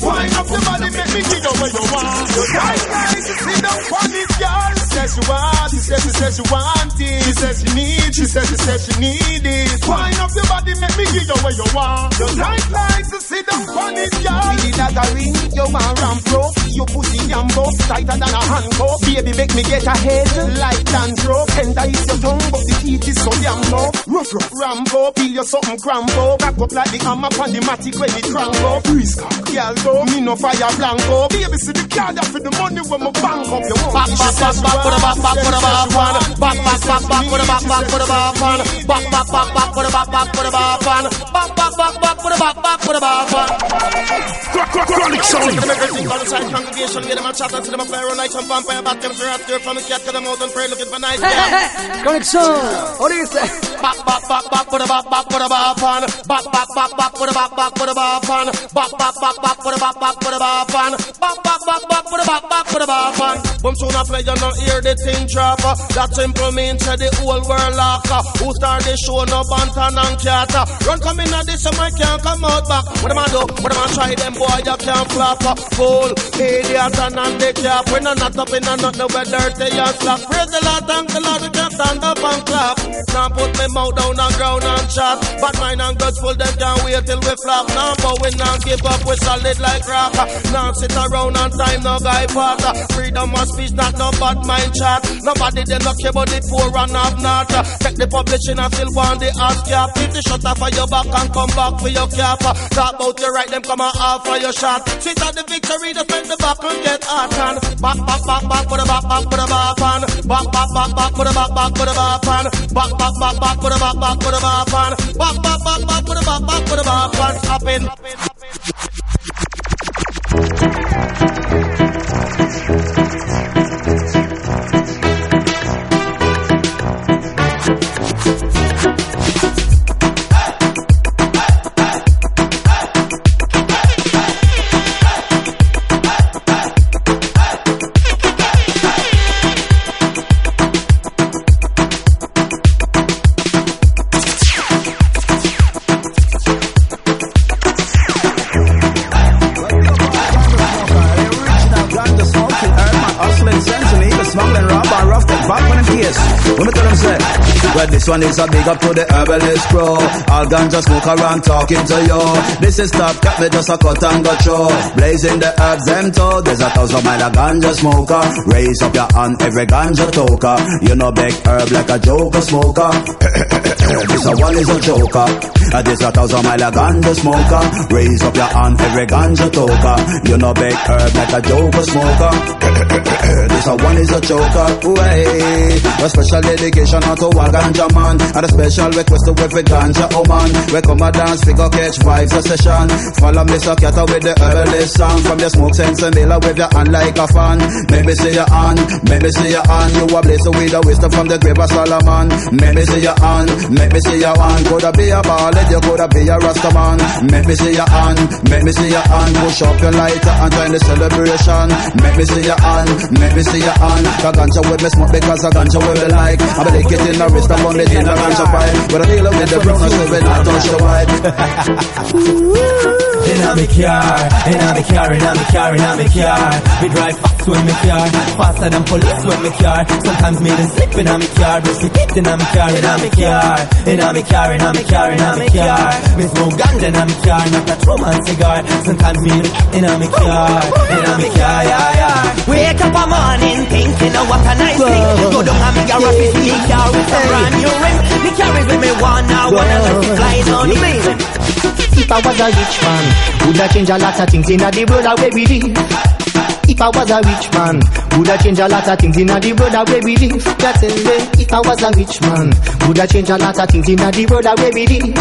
Wind up your body, make me give you want. Your tight nice, you sit down on it, girl. Says she want, she says she says she want it. She says she need, she says she says she need it. Wind up your body, make me give you what you want. Your tight nice, you sit down on it, girl. Me that a ring, you want ram pro. Your pussy yambo, tighter than a handcuff. Baby, make me get a head like dandruff. Tender is your tongue, but the teeth is so damn low. Rough, rough, Rambo, feel you something crambo. Back up like the hammer on the matic when it. Breeze cock, girl, though, me no fire blanco. Baby, see the card for the money when my bank up. You want Back, back, back, back, put a back, back, put a back, one. Back, back, back, back, put a back, back, put a back, one. Back, back, back, back, put a back, back, put a back, one. Back, back, back, back, put a back, back, put a back, one. Sound. Them everything on the congregation, get them a chat and see them a play all night. Some vampire bat them rat there from the cat, get them out and pray looking for nice. Hey, hey, hey, Chronic Sound. What do you say? Back, back, back, back, put a back, back, put a back, one. Back, back, back, back, put a back, back, put a back, one. Back, back, back, back, put a back, back, put a back, one. Back, back, back, back, put a back, back, put a back, one. Boom, soon I play, you not hear the thing drop. That simple means the whole world lock. Who start the show, no bantan and cat. Run come in at this, some I can't come out back. What am I do? What am I try them boy, you can't flop. Fool, idiot and on the cap. When I'm not up in a nut, no where dirty and slack. Praise the Lord, thank the Lord, we can't stand up and clap. Now put me mouth down on ground and chat. But mine and guts full, them can't wait till we flop. Now but we not give up, we solid like rock. Now sit around and time, no guy part. Freedom of speech, not no bad mind chat. Nobody they not care about the poor and have not. Take the publishing and still want the ass cap. Keep the shut off of your back and come back for your cap. Talk about your right, them come and off for your shot. Sit at the victory, bend the back and get hot and back, back, back, back, put a back, back, put a back on. Back, back, back, back, put a back, back, put a back on. Back, back, back, back, put a back, back, put a back on. Back, back, back, back, put a back, back, put a back on. Up in. This one is a big up to the herbalist crew. All ganja smoke around talking to you. This is top cat, me just a cut and go through. Blazing the herbs, them too. There's a thousand mile of ganja smoker. Raise up your hand, every ganja toker. You know big herb like a joker smoker. <coughs> this a one is a joker. Uh, this a thousand mile of ganja smoker. Raise up your hand, every ganja toker. You know big herb like a joker smoker. <coughs> this a one is a joker. Way. A special dedication out to one ganja man. And a special request to every ganja oh woman. We come a dance, figure catch vibes a session. Follow me so cat with the herbalist song. From your smoke sense and miller with your hand like a fan. Maybe see your hand, maybe see your hand. You a blaze with the wisdom from the grave of Solomon. Maybe see your hand, maybe see your hand. Coulda be a ballad, you coulda be a Rastaman. Maybe see your hand, maybe see your hand. Push up your lighter and join the celebration. Maybe see your hand, maybe see your hand. Cause ganja with me smoke because a ganja with me like. I be lick it in the wrist, I'm on it in the ganja pipe. But I deal with the brown, so we not touch the white. In a me car, in a me car, in a me car, in a me car. We drive fast when me car, faster than police when me car. Sometimes me even slip in a me car, but she get in a me car, in a me car, in a me car, in a me car, in a me car. Me smoke ganja in a me car, not a true man cigar. Sometimes me in a me car, in a me car, yeah, yeah. Wake up a morning thinking of what a nice thing. Go down and me garage me car with a brand new rim. Me carry with me one now, wanna let it fly down the. If I was a rich man, would I change a lot of things in the world where we live? If I was a rich man, would I change a lot of things in the world where we live? Tell me, if I was a rich man, would I change a lot of things in the world where we live?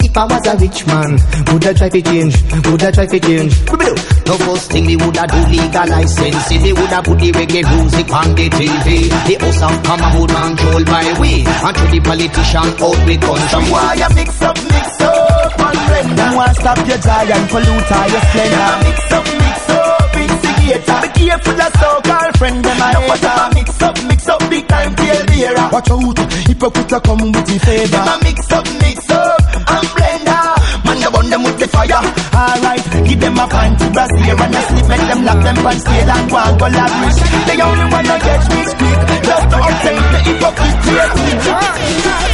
If I was a rich man, would I try to change? Would I try to change? The first thing they woulda do legalize sense They woulda put the reggae music on the TV The house of common would control by we. And to the politician out guns Some why you mix up, mix up and blend You want stop your giant polluter, your splendor Mix up, mix up, instigator. Be careful of so-called friend them a hater Mix up, mix up, big time tail bearer Watch out, hypocrite come with the favor. Mix up, mix up them with the fire. Alright, give them a panty brassiere And a slip, make them lock them pants scale And go and go lavish They only wanna catch me quick Just to obtain the hypocrite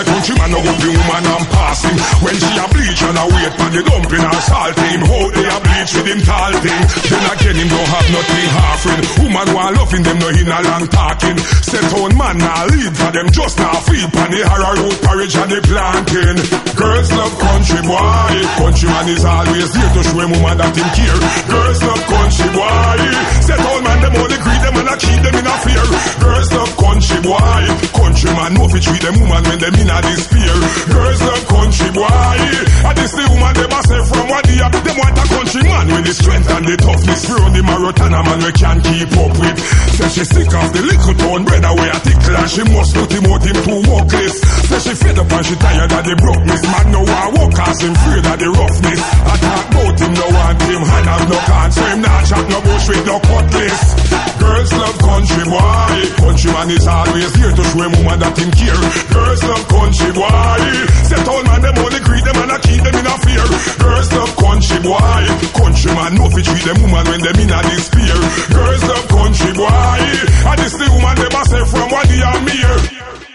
a countryman no go be woman and passing. When she a bleach and a wait for the dumping or salting. How they a bleach with him tall thing. Then again him don't have nothing halfing. Woman want loving them no in a long talking. Set on man now lead for them just now feed pan the arrowroot porridge and the planting. Girls love country boy. Countryman is always there to show him woman that him care. Girls love country boy. Set on man them only greet them and I keep them in a fear. Girls love country boy. Countryman know fi treat them woman when them in a despair. Girls love country boy. And this the woman them a say from what they Them want a countryman with the strength and the toughness. Pure the Marottana man we can keep up with. Say she sick of the little town brother way a tickle and she must put him out him too workless. Say she fed up and she tired of the brokenness. Man no want walk cause him afraid of the roughness. I talk about him no want him hand have no cards so him not chop no bush with no cutlass. Girls love country boy. Countryman is always here to show him woman that him care. Girls love country boy. Set all man them only greet them and I keep them in a fear. Girls love country boy. Countryman know fi treat them woman when them in a despair. Girls love country boy. And this the woman them a say from what they are mere.